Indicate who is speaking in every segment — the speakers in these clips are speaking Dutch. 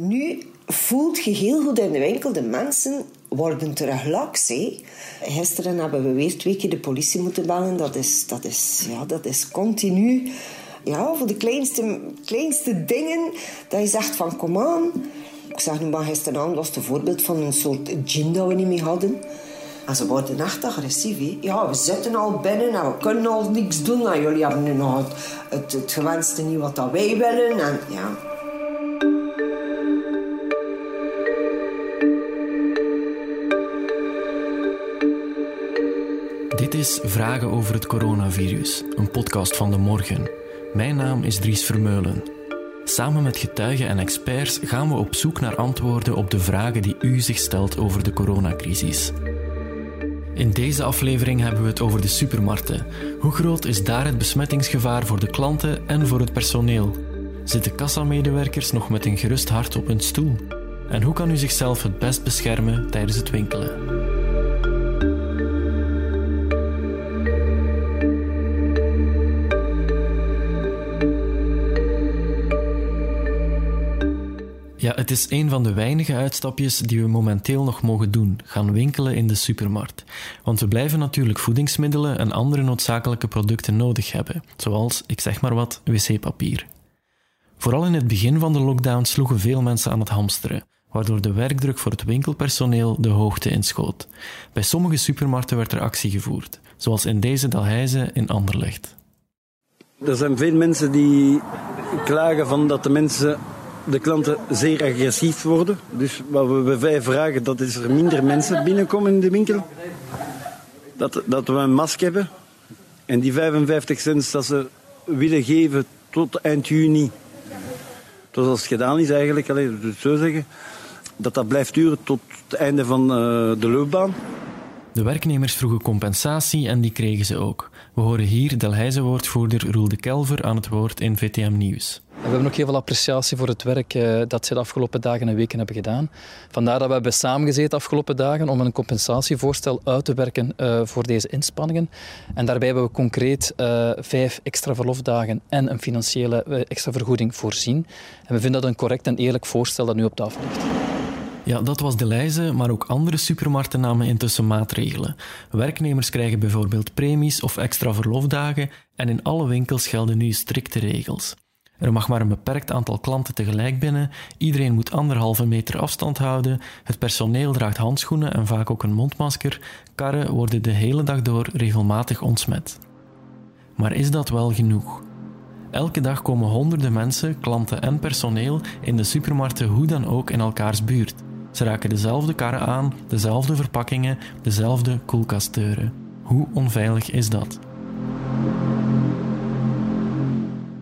Speaker 1: Nu voelt je heel goed in de winkel, de mensen worden terug laks. Gisteren hebben we weer twee keer de politie moeten bellen. Dat is, dat is, ja, dat is continu. Ja, voor de kleinste, kleinste dingen. Dat je zegt van, kom aan. Ik zag nu maar gisteravond, was het voorbeeld van een soort gin dat we niet meer hadden. En ze worden echt agressief. Ja, we zitten al binnen en we kunnen al niks doen. En jullie hebben nu nog het, het, het gewenste niet wat dat wij willen. En, ja.
Speaker 2: Dit is Vragen over het coronavirus, een podcast van de morgen. Mijn naam is Dries Vermeulen. Samen met getuigen en experts gaan we op zoek naar antwoorden op de vragen die u zich stelt over de coronacrisis. In deze aflevering hebben we het over de supermarkten. Hoe groot is daar het besmettingsgevaar voor de klanten en voor het personeel? Zitten kassamedewerkers nog met een gerust hart op hun stoel? En hoe kan u zichzelf het best beschermen tijdens het winkelen? Ja, het is een van de weinige uitstapjes die we momenteel nog mogen doen: gaan winkelen in de supermarkt. Want we blijven natuurlijk voedingsmiddelen en andere noodzakelijke producten nodig hebben, zoals, ik zeg maar wat, wc-papier. Vooral in het begin van de lockdown sloegen veel mensen aan het hamsteren, waardoor de werkdruk voor het winkelpersoneel de hoogte inschoot. Bij sommige supermarkten werd er actie gevoerd, zoals in deze Dalheize in Anderlecht.
Speaker 3: Er zijn veel mensen die klagen van dat de mensen de klanten zeer agressief worden. Dus wat we wij vragen, dat is er minder mensen binnenkomen in de winkel. Dat, dat we een mask hebben. En die 55 cent dat ze willen geven tot eind juni. Tot als het gedaan is eigenlijk, alleen zo zeggen. Dat dat blijft duren tot het einde van uh, de loopbaan.
Speaker 2: De werknemers vroegen compensatie en die kregen ze ook. We horen hier Delhaize-woordvoerder Roel de Kelver aan het woord in VTM Nieuws.
Speaker 4: We hebben ook heel veel appreciatie voor het werk uh, dat ze de afgelopen dagen en weken hebben gedaan. Vandaar dat we hebben samengezeten de afgelopen dagen om een compensatievoorstel uit te werken uh, voor deze inspanningen. En daarbij hebben we concreet uh, vijf extra verlofdagen en een financiële extra vergoeding voorzien. En we vinden dat een correct en eerlijk voorstel dat nu op tafel ligt.
Speaker 2: Ja, dat was de lijze, maar ook andere supermarkten namen intussen maatregelen. Werknemers krijgen bijvoorbeeld premies of extra verlofdagen en in alle winkels gelden nu strikte regels. Er mag maar een beperkt aantal klanten tegelijk binnen, iedereen moet anderhalve meter afstand houden, het personeel draagt handschoenen en vaak ook een mondmasker, karren worden de hele dag door regelmatig ontsmet. Maar is dat wel genoeg? Elke dag komen honderden mensen, klanten en personeel in de supermarkten hoe dan ook in elkaars buurt. Ze raken dezelfde karren aan, dezelfde verpakkingen, dezelfde koelkastdeuren. Hoe onveilig is dat?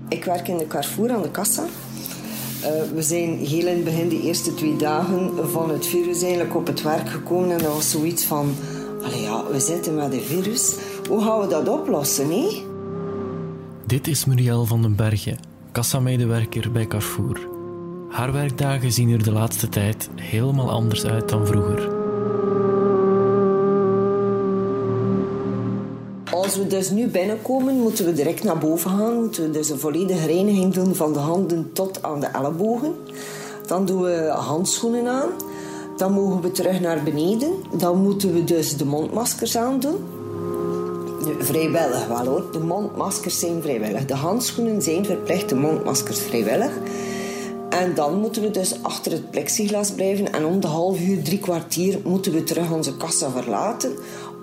Speaker 1: Ik werk in de Carrefour aan de kassa. Uh, we zijn heel in het begin, de eerste twee dagen van het virus, eigenlijk op het werk gekomen. En dat was zoiets van: allee, ja, we zitten met een virus. Hoe gaan we dat oplossen? Hè?
Speaker 2: Dit is Muriel van den Bergen, kassamedewerker bij Carrefour. Haar werkdagen zien er de laatste tijd helemaal anders uit dan vroeger.
Speaker 1: Als we dus nu binnenkomen, moeten we direct naar boven gaan. Moeten we dus een volledige reiniging doen van de handen tot aan de ellebogen. Dan doen we handschoenen aan. Dan mogen we terug naar beneden. Dan moeten we dus de mondmaskers aandoen. Vrijwillig wel hoor. De mondmaskers zijn vrijwillig. De handschoenen zijn verplicht, de mondmaskers vrijwillig. En dan moeten we dus achter het plexiglas blijven. En om de half uur, drie kwartier moeten we terug onze kassa verlaten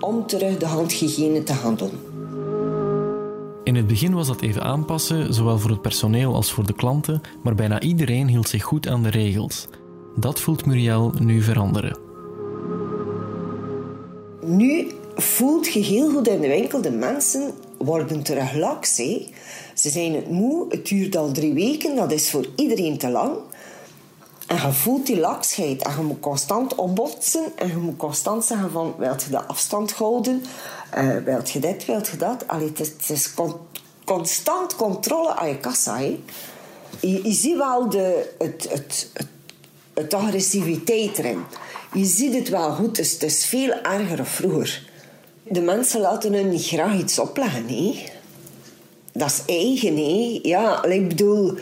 Speaker 1: om terug de handhygiëne te gaan doen.
Speaker 2: In het begin was dat even aanpassen, zowel voor het personeel als voor de klanten, maar bijna iedereen hield zich goed aan de regels. Dat voelt Muriel nu veranderen.
Speaker 1: Nu voelt je heel goed in de winkel, de mensen worden terug laks. Ze zijn het moe, het duurt al drie weken, dat is voor iedereen te lang. En je voelt die laksheid en je moet constant opbotsen en je moet constant zeggen van, wilt je de afstand houden? Uh, wilt je dit, wilt je dat? Het is, constant controle aan je kassa. Je, je, ziet wel de, het, het, het, het, agressiviteit erin. Je ziet het wel goed, dus het is veel erger dan vroeger. De mensen laten hun niet graag iets opleggen. Hè? Dat is eigen, hè? Ja, ik bedoel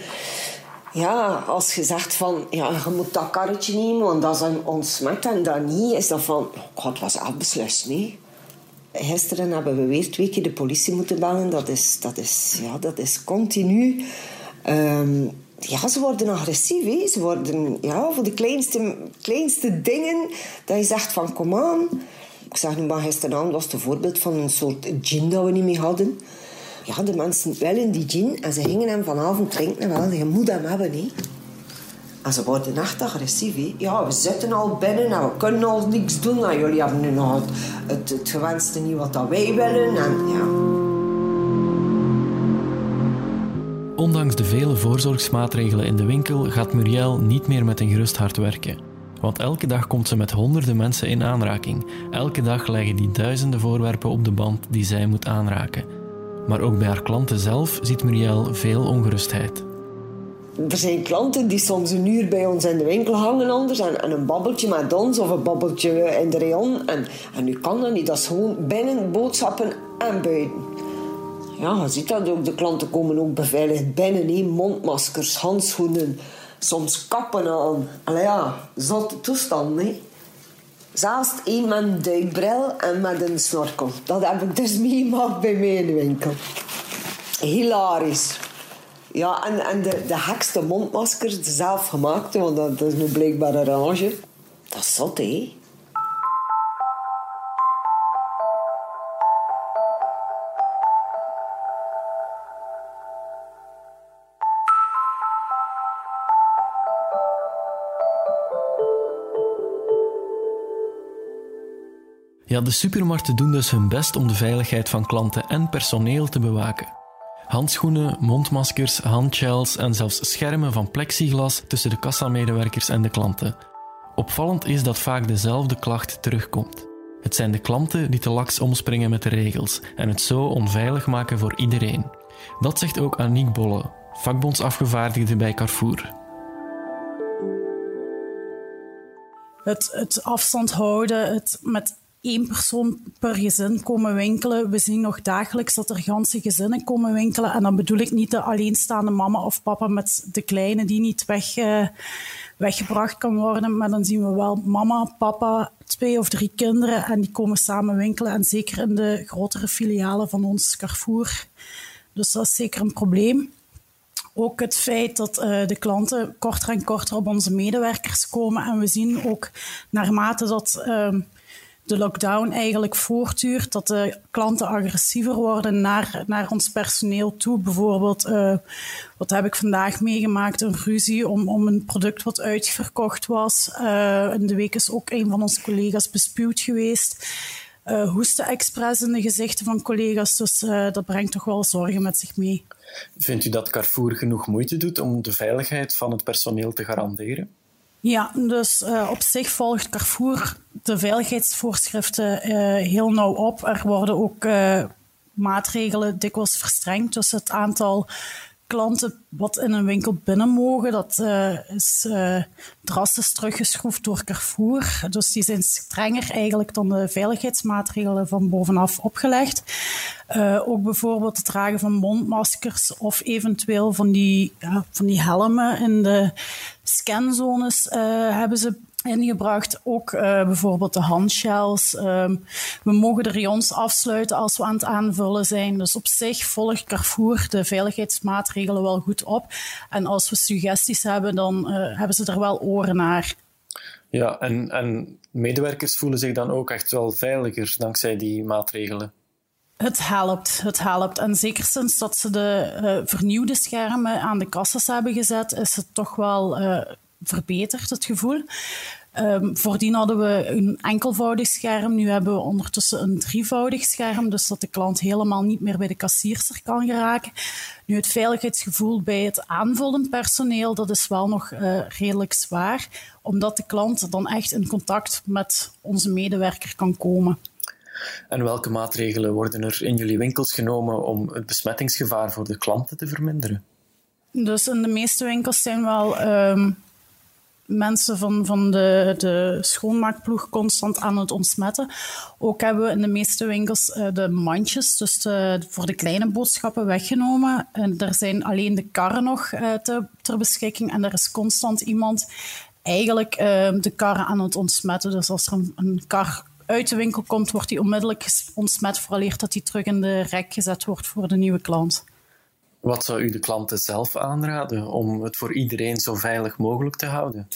Speaker 1: Ja, als je zegt van, ja, je moet dat karretje nemen, want dat is een ontsmet en dat niet, is dat van, oh, het was afbeslist, nee. Gisteren hebben we weer twee keer de politie moeten bellen. Dat is, dat is, ja, dat is continu. Um, ja, ze worden agressief. Ze worden ja, voor de kleinste, kleinste dingen dat je zegt van kom aan. Ik zeg nu maar gisteravond was het voorbeeld van een soort gin dat we niet meer hadden. Ja, de mensen willen die gin en ze gingen hem vanavond drinken. Wel, je moet hem hebben. Hè. En ze worden echt agressief. Ja, we zitten al binnen en we kunnen al niks doen. En jullie hebben nu nog het, het, het gewenste niet wat dat wij willen. En, ja.
Speaker 2: Ondanks de vele voorzorgsmaatregelen in de winkel gaat Muriel niet meer met een gerust hart werken. Want elke dag komt ze met honderden mensen in aanraking. Elke dag leggen die duizenden voorwerpen op de band die zij moet aanraken. Maar ook bij haar klanten zelf ziet Muriel veel ongerustheid.
Speaker 1: Er zijn klanten die soms een uur bij ons in de winkel hangen anders en, een babbeltje met ons of een babbeltje in de rayon. En, en nu kan dat niet, dat is gewoon binnen boodschappen en buiten. Ja, je ziet dat ook. De klanten komen ook beveiligd binnen. He. Mondmaskers, handschoenen, soms kappen aan. Allee ja, zotte toestand. He. Zelfs een duikbril en met een snorkel. Dat heb ik dus meegemaakt bij mij in de winkel. Hilarisch. Ja, en, en de, de gekste mondmaskers, de zelfgemaakte, want dat, is nu blijkbaar een range. Dat is zot, hè?
Speaker 2: Ja, de supermarkten doen dus hun best om de veiligheid van klanten en personeel te bewaken. Handschoenen, mondmaskers, handgels en zelfs schermen van plexiglas tussen de kassamedewerkers en de klanten. Opvallend is dat vaak dezelfde klacht terugkomt. Het zijn de klanten die te laks omspringen met de regels en het zo onveilig maken voor iedereen. Dat zegt ook Aniek Bolle, vakbondsafgevaardigde bij Carrefour.
Speaker 5: Het, het afstand houden, het met één persoon per gezin komen winkelen. We zien nog dagelijks dat er ganse gezinnen komen winkelen. En dan bedoel ik niet de alleenstaande mama of papa met de kleine die niet weg, uh, weggebracht kan worden. Maar dan zien we wel mama, papa, twee of drie kinderen en die komen samen winkelen. En zeker in de grotere filialen van ons Carrefour. Dus dat is zeker een probleem. Ook het feit dat uh, de klanten korter en korter op onze medewerkers komen. En we zien ook naarmate dat uh, de lockdown eigenlijk voortduurt, dat de klanten agressiever worden naar, naar ons personeel toe. Bijvoorbeeld, uh, wat heb ik vandaag meegemaakt? Een ruzie om, om een product wat uitverkocht was. Uh, in de week is ook een van onze collega's bespuwd geweest. Uh, hoesten expres in de gezichten van collega's, dus dat brengt toch wel zorgen met zich mee.
Speaker 2: Vindt u dat Carrefour genoeg moeite doet om de veiligheid van het personeel te garanderen?
Speaker 5: Ja, dus op zich volgt Carrefour de veiligheidsvoorschriften uh, heel nauw op. Er worden ook uh, maatregelen dikwijls verstrengd. Dus het aantal klanten wat in een winkel binnen mogen, dat uh, is uh, drastisch teruggeschroefd door Carrefour. Dus die zijn strenger eigenlijk dan de veiligheidsmaatregelen van bovenaf opgelegd. Ook bijvoorbeeld het dragen van mondmaskers of eventueel van die, van die helmen in de scanzones hebben ze ingebracht. Ook uh, bijvoorbeeld de handshells. Um, we mogen de rayons afsluiten als we aan het aanvullen zijn. Dus op zich volgt Carrefour de veiligheidsmaatregelen wel goed op. En als we suggesties hebben, dan uh, hebben ze er wel oren naar.
Speaker 2: Ja, en, en medewerkers voelen zich dan ook echt wel veiliger dankzij die maatregelen.
Speaker 5: Het helpt, het helpt. En zeker sinds dat ze de uh, vernieuwde schermen aan de kassas hebben gezet, is het toch wel uh, verbeterd, het gevoel. Um, voordien hadden we een enkelvoudig scherm. Nu hebben we ondertussen een drievoudig scherm, dus dat de klant helemaal niet meer bij de kassierster kan geraken. Nu, het veiligheidsgevoel bij het aanvullend personeel, dat is wel nog uh, redelijk zwaar, omdat de klant dan echt in contact met onze medewerker kan komen.
Speaker 2: En welke maatregelen worden er in jullie winkels genomen om het besmettingsgevaar voor de klanten te verminderen?
Speaker 5: Dus in de meeste winkels zijn wel um, mensen van, van de, de schoonmaakploeg constant aan het ontsmetten. Ook hebben we in de meeste winkels uh, de mandjes, dus voor de kleine boodschappen, weggenomen. En er zijn alleen de karren nog uh, te, ter beschikking en er is constant iemand eigenlijk uh, de karren aan het ontsmetten. Dus als er een, een kar uit de winkel komt, wordt die onmiddellijk ontsmet, vooraleer dat die terug in de rek gezet wordt voor de nieuwe klant.
Speaker 2: Wat zou u de klanten zelf aanraden om het voor iedereen zo veilig mogelijk te houden?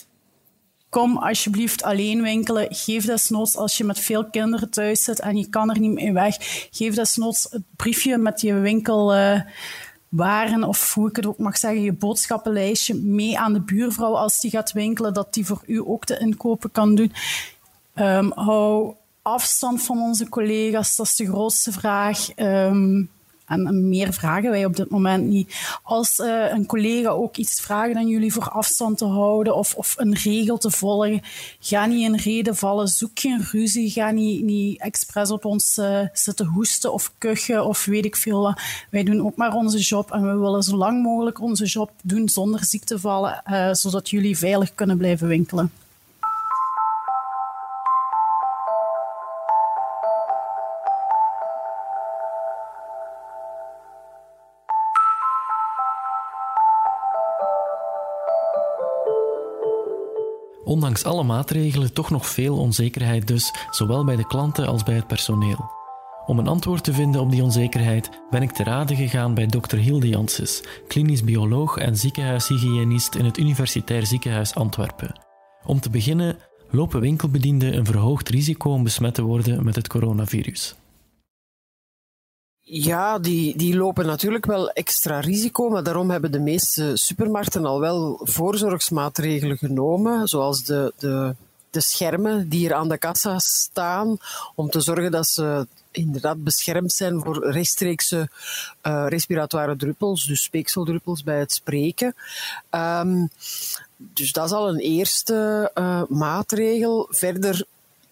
Speaker 5: Kom alsjeblieft alleen winkelen. Geef desnoods als je met veel kinderen thuis zit en je kan er niet mee weg. Geef desnoods het briefje met je winkelwaren of hoe ik het ook mag zeggen, je boodschappenlijstje mee aan de buurvrouw als die gaat winkelen, dat die voor u ook de inkopen kan doen. Um, hou afstand van onze collega's, dat is de grootste vraag. Um, en meer vragen wij op dit moment niet. Als uh, een collega ook iets vraagt aan jullie voor afstand te houden of, of een regel te volgen, ga niet in reden vallen, zoek geen ruzie, ga niet, niet expres op ons uh, zitten hoesten of kuchen of weet ik veel. Wij doen ook maar onze job en we willen zo lang mogelijk onze job doen zonder ziektevallen, uh, zodat jullie veilig kunnen blijven winkelen.
Speaker 2: Ondanks alle maatregelen toch nog veel onzekerheid dus, zowel bij de klanten als bij het personeel. Om een antwoord te vinden op die onzekerheid ben ik te raden gegaan bij dokter Hilde Janssens, klinisch bioloog en ziekenhuishygiënist in het Universitair Ziekenhuis Antwerpen. Om te beginnen lopen winkelbedienden een verhoogd risico om besmet te worden met het coronavirus.
Speaker 6: Ja, die, die lopen natuurlijk wel extra risico, maar daarom hebben de meeste supermarkten al wel voorzorgsmaatregelen genomen, zoals de, de, de schermen die er aan de kassa staan, om te zorgen dat ze inderdaad beschermd zijn voor rechtstreekse uh, respiratoire druppels, dus speekseldruppels bij het spreken. Um, dus dat is al een eerste uh, maatregel. Verder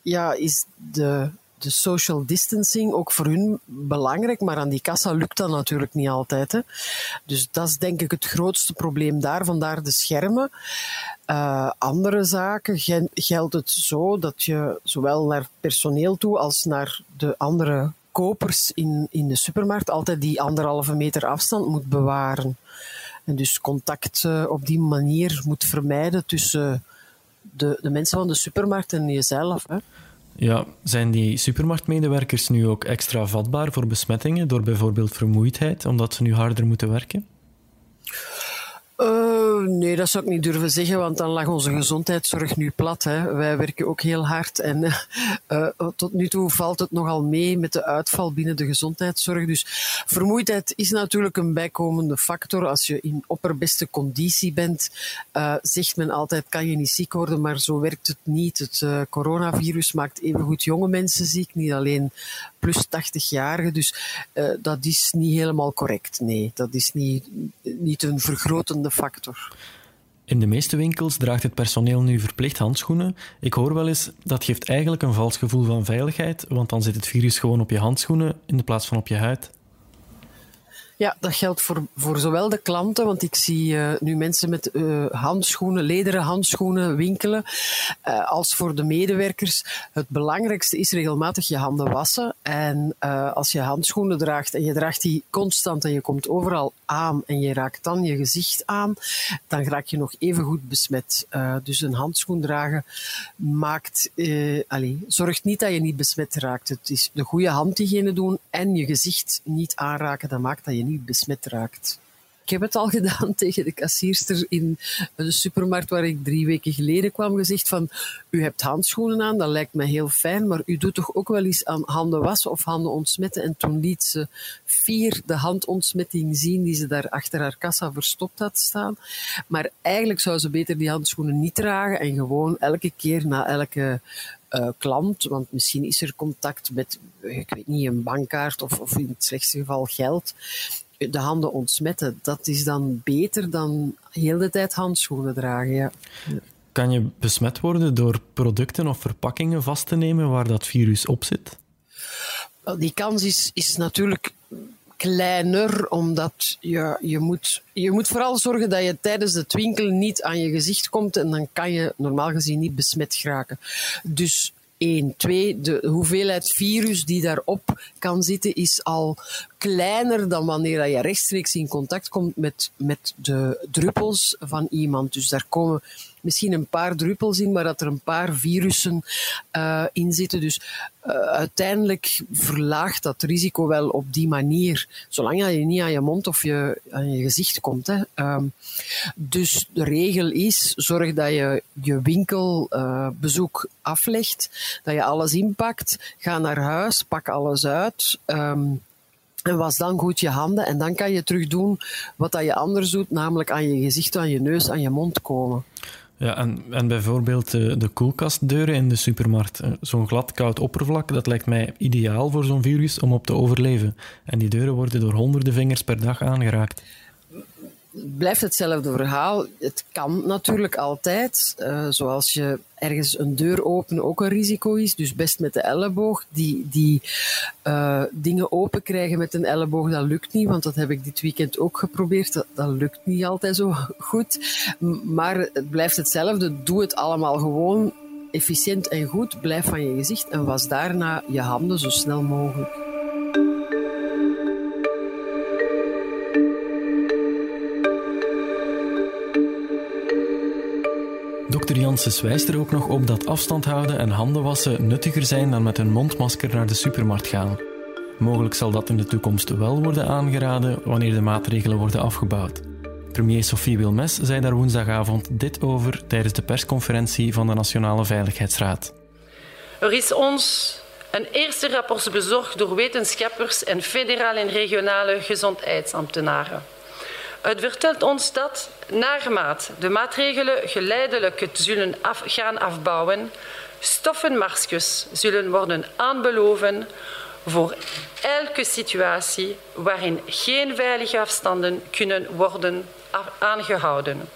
Speaker 6: ja, is de de social distancing ook voor hun belangrijk, maar aan die kassa lukt dat natuurlijk niet altijd. Hè. Dus dat is denk ik het grootste probleem daar, vandaar de schermen. Uh, andere zaken geldt het zo dat je zowel naar personeel toe als naar de andere kopers in, in de supermarkt altijd die anderhalve meter afstand moet bewaren. En dus contact uh, op die manier moet vermijden tussen de, de mensen van de supermarkt en jezelf. Hè.
Speaker 2: Ja, zijn die supermarktmedewerkers nu ook extra vatbaar voor besmettingen door bijvoorbeeld vermoeidheid, omdat ze nu harder moeten werken?
Speaker 6: Uh, nee, dat zou ik niet durven zeggen, want dan lag onze gezondheidszorg nu plat. Hè. Wij werken ook heel hard en uh, tot nu toe valt het nogal mee met de uitval binnen de gezondheidszorg. Dus vermoeidheid is natuurlijk een bijkomende factor. Als je in opperbeste conditie bent, uh, zegt men altijd kan je niet ziek worden, maar zo werkt het niet. Het coronavirus maakt evengoed jonge mensen ziek, niet alleen plus 80-jarigen. Dus dat is niet helemaal correct. Nee, dat is niet, niet een vergrotende factor.
Speaker 2: In de meeste winkels draagt het personeel nu verplicht handschoenen. Ik hoor wel eens dat geeft eigenlijk een vals gevoel van veiligheid, want dan zit het virus gewoon op je handschoenen in de plaats van op je huid.
Speaker 6: Ja, dat geldt voor, voor zowel de klanten, want ik zie uh, nu mensen met uh, handschoenen, lederen handschoenen winkelen, uh, als voor de medewerkers. Het belangrijkste is regelmatig je handen wassen. En als je handschoenen draagt en je draagt die constant en je komt overal aan en je raakt dan je gezicht aan, dan raak je nog even goed besmet. dus een handschoen dragen maakt, allez, zorgt niet dat je niet besmet raakt. Het is de goede handhygiëne doen en je gezicht niet aanraken, dat maakt dat je niet besmet raakt. Ik heb het al gedaan tegen de kassierster in de supermarkt waar ik drie weken geleden kwam. Gezegd van, u hebt handschoenen aan, dat lijkt me heel fijn, maar u doet toch ook wel eens aan handen wassen of handen ontsmetten. En toen liet ze vier de handontsmetting zien die ze daar achter haar kassa verstopt had staan. Maar eigenlijk zou ze beter die handschoenen niet dragen en gewoon elke keer na elke uh, klant, want misschien is er contact met, ik weet niet, een bankkaart of, of in het slechtste geval geld, de handen ontsmetten. Dat is dan beter dan heel de tijd handschoenen dragen. Ja.
Speaker 2: Kan je besmet worden door producten of verpakkingen vast te nemen waar dat virus op zit?
Speaker 6: Die kans is, is natuurlijk kleiner, omdat je, je, moet, je moet vooral zorgen dat je tijdens het winkelen niet aan je gezicht komt en dan kan je normaal gezien niet besmet geraken. Dus één. Twee, de hoeveelheid virus die daarop kan zitten is al kleiner dan wanneer je rechtstreeks in contact komt met, met de druppels van iemand. Dus daar komen misschien een paar druppels in, maar dat er een paar virussen uh, in zitten. Dus uh, uiteindelijk verlaagt dat risico wel op die manier, zolang je niet aan je mond of je, aan je gezicht komt. Hè. Um, dus de regel is, zorg dat je je winkelbezoek uh, aflegt, dat je alles inpakt, ga naar huis, pak alles uit. Um, en was dan goed je handen en dan kan je terug doen wat dat je anders doet, namelijk aan je gezicht, aan je neus, aan je mond komen.
Speaker 2: Ja, en, en bijvoorbeeld de, de koelkastdeuren in de supermarkt. Eh, zo'n glad, koud oppervlak, dat lijkt mij ideaal voor zo'n virus om op te overleven. En die deuren worden door honderden vingers per dag aangeraakt
Speaker 6: blijft hetzelfde verhaal. Het kan natuurlijk altijd, uh, zoals je ergens een deur openen ook een risico is. Dus best met de elleboog. Die, die uh, dingen open krijgen met een elleboog, dat lukt niet. Want dat heb ik dit weekend ook geprobeerd. Dat lukt niet altijd zo goed. Maar het blijft hetzelfde. Doe het allemaal gewoon efficiënt en goed. Blijf van je gezicht en was daarna je handen zo snel mogelijk.
Speaker 2: Janssens wijst er ook nog op dat afstand houden en handen wassen nuttiger zijn dan met een mondmasker naar de supermarkt gaan. Mogelijk zal dat in de toekomst wel worden aangeraden wanneer de maatregelen worden afgebouwd. Premier Sophie Wilmes zei daar woensdagavond dit over tijdens de persconferentie van de Nationale Veiligheidsraad.
Speaker 7: Er is ons een eerste rapport bezorgd door wetenschappers en federale en regionale gezondheidsambtenaren. Het vertelt ons dat, naarmate de maatregelen geleidelijk zullen af, gaan afbouwen, stoffenmaskers zullen worden aanbeloven voor elke situatie waarin geen veilige afstanden kunnen worden aangehouden.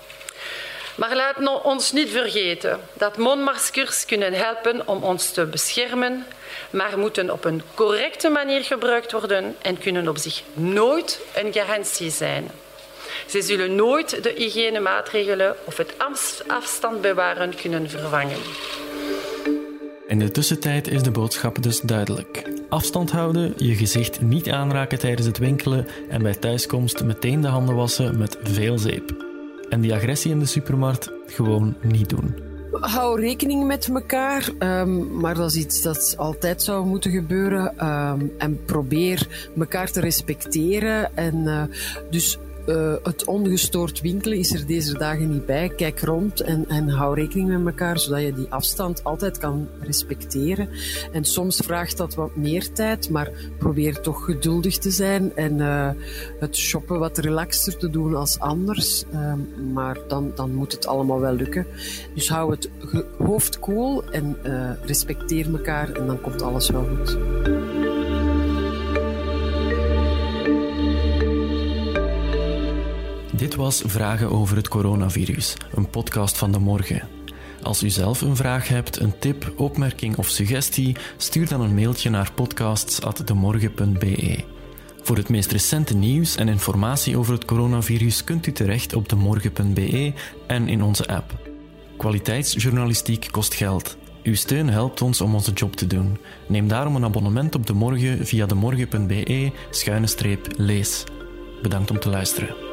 Speaker 7: Maar laat ons niet vergeten dat mondmaskers kunnen helpen om ons te beschermen, maar moeten op een correcte manier gebruikt worden en kunnen op zich nooit een garantie zijn. Ze zullen nooit de hygiënemaatregelen of het afstand bewaren kunnen vervangen.
Speaker 2: In de tussentijd is de boodschap dus duidelijk. Afstand houden, je gezicht niet aanraken tijdens het winkelen en bij thuiskomst meteen de handen wassen met veel zeep. En die agressie in de supermarkt gewoon niet doen.
Speaker 6: Hou rekening met elkaar, um, maar dat is iets dat altijd zou moeten gebeuren. Um, en probeer elkaar te respecteren. En uh, dus uh, het ongestoord winkelen is er deze dagen niet bij. Kijk rond en, en hou rekening met elkaar, zodat je die afstand altijd kan respecteren. En soms vraagt dat wat meer tijd, maar probeer toch geduldig te zijn en uh, het shoppen wat relaxter te doen als anders. Uh, maar dan, dan moet het allemaal wel lukken. Dus hou het hoofd koel en uh, respecteer elkaar en dan komt alles wel goed.
Speaker 2: Dit was Vragen over het coronavirus, een podcast van de morgen. Als u zelf een vraag hebt, een tip, opmerking of suggestie, stuur dan een mailtje naar podcasts.demorgen.be. Voor het meest recente nieuws en informatie over het coronavirus kunt u terecht op demorgen.be en in onze app. Kwaliteitsjournalistiek kost geld. Uw steun helpt ons om onze job te doen. Neem daarom een abonnement op De Morgen via demorgen.be-lees. Bedankt om te luisteren.